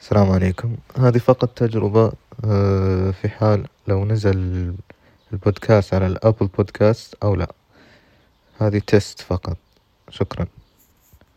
السلام عليكم. هذه فقط تجربة آه، في حال لو نزل البودكاست على الأبل بودكاست أو لا. هذه تيست فقط. شكرا.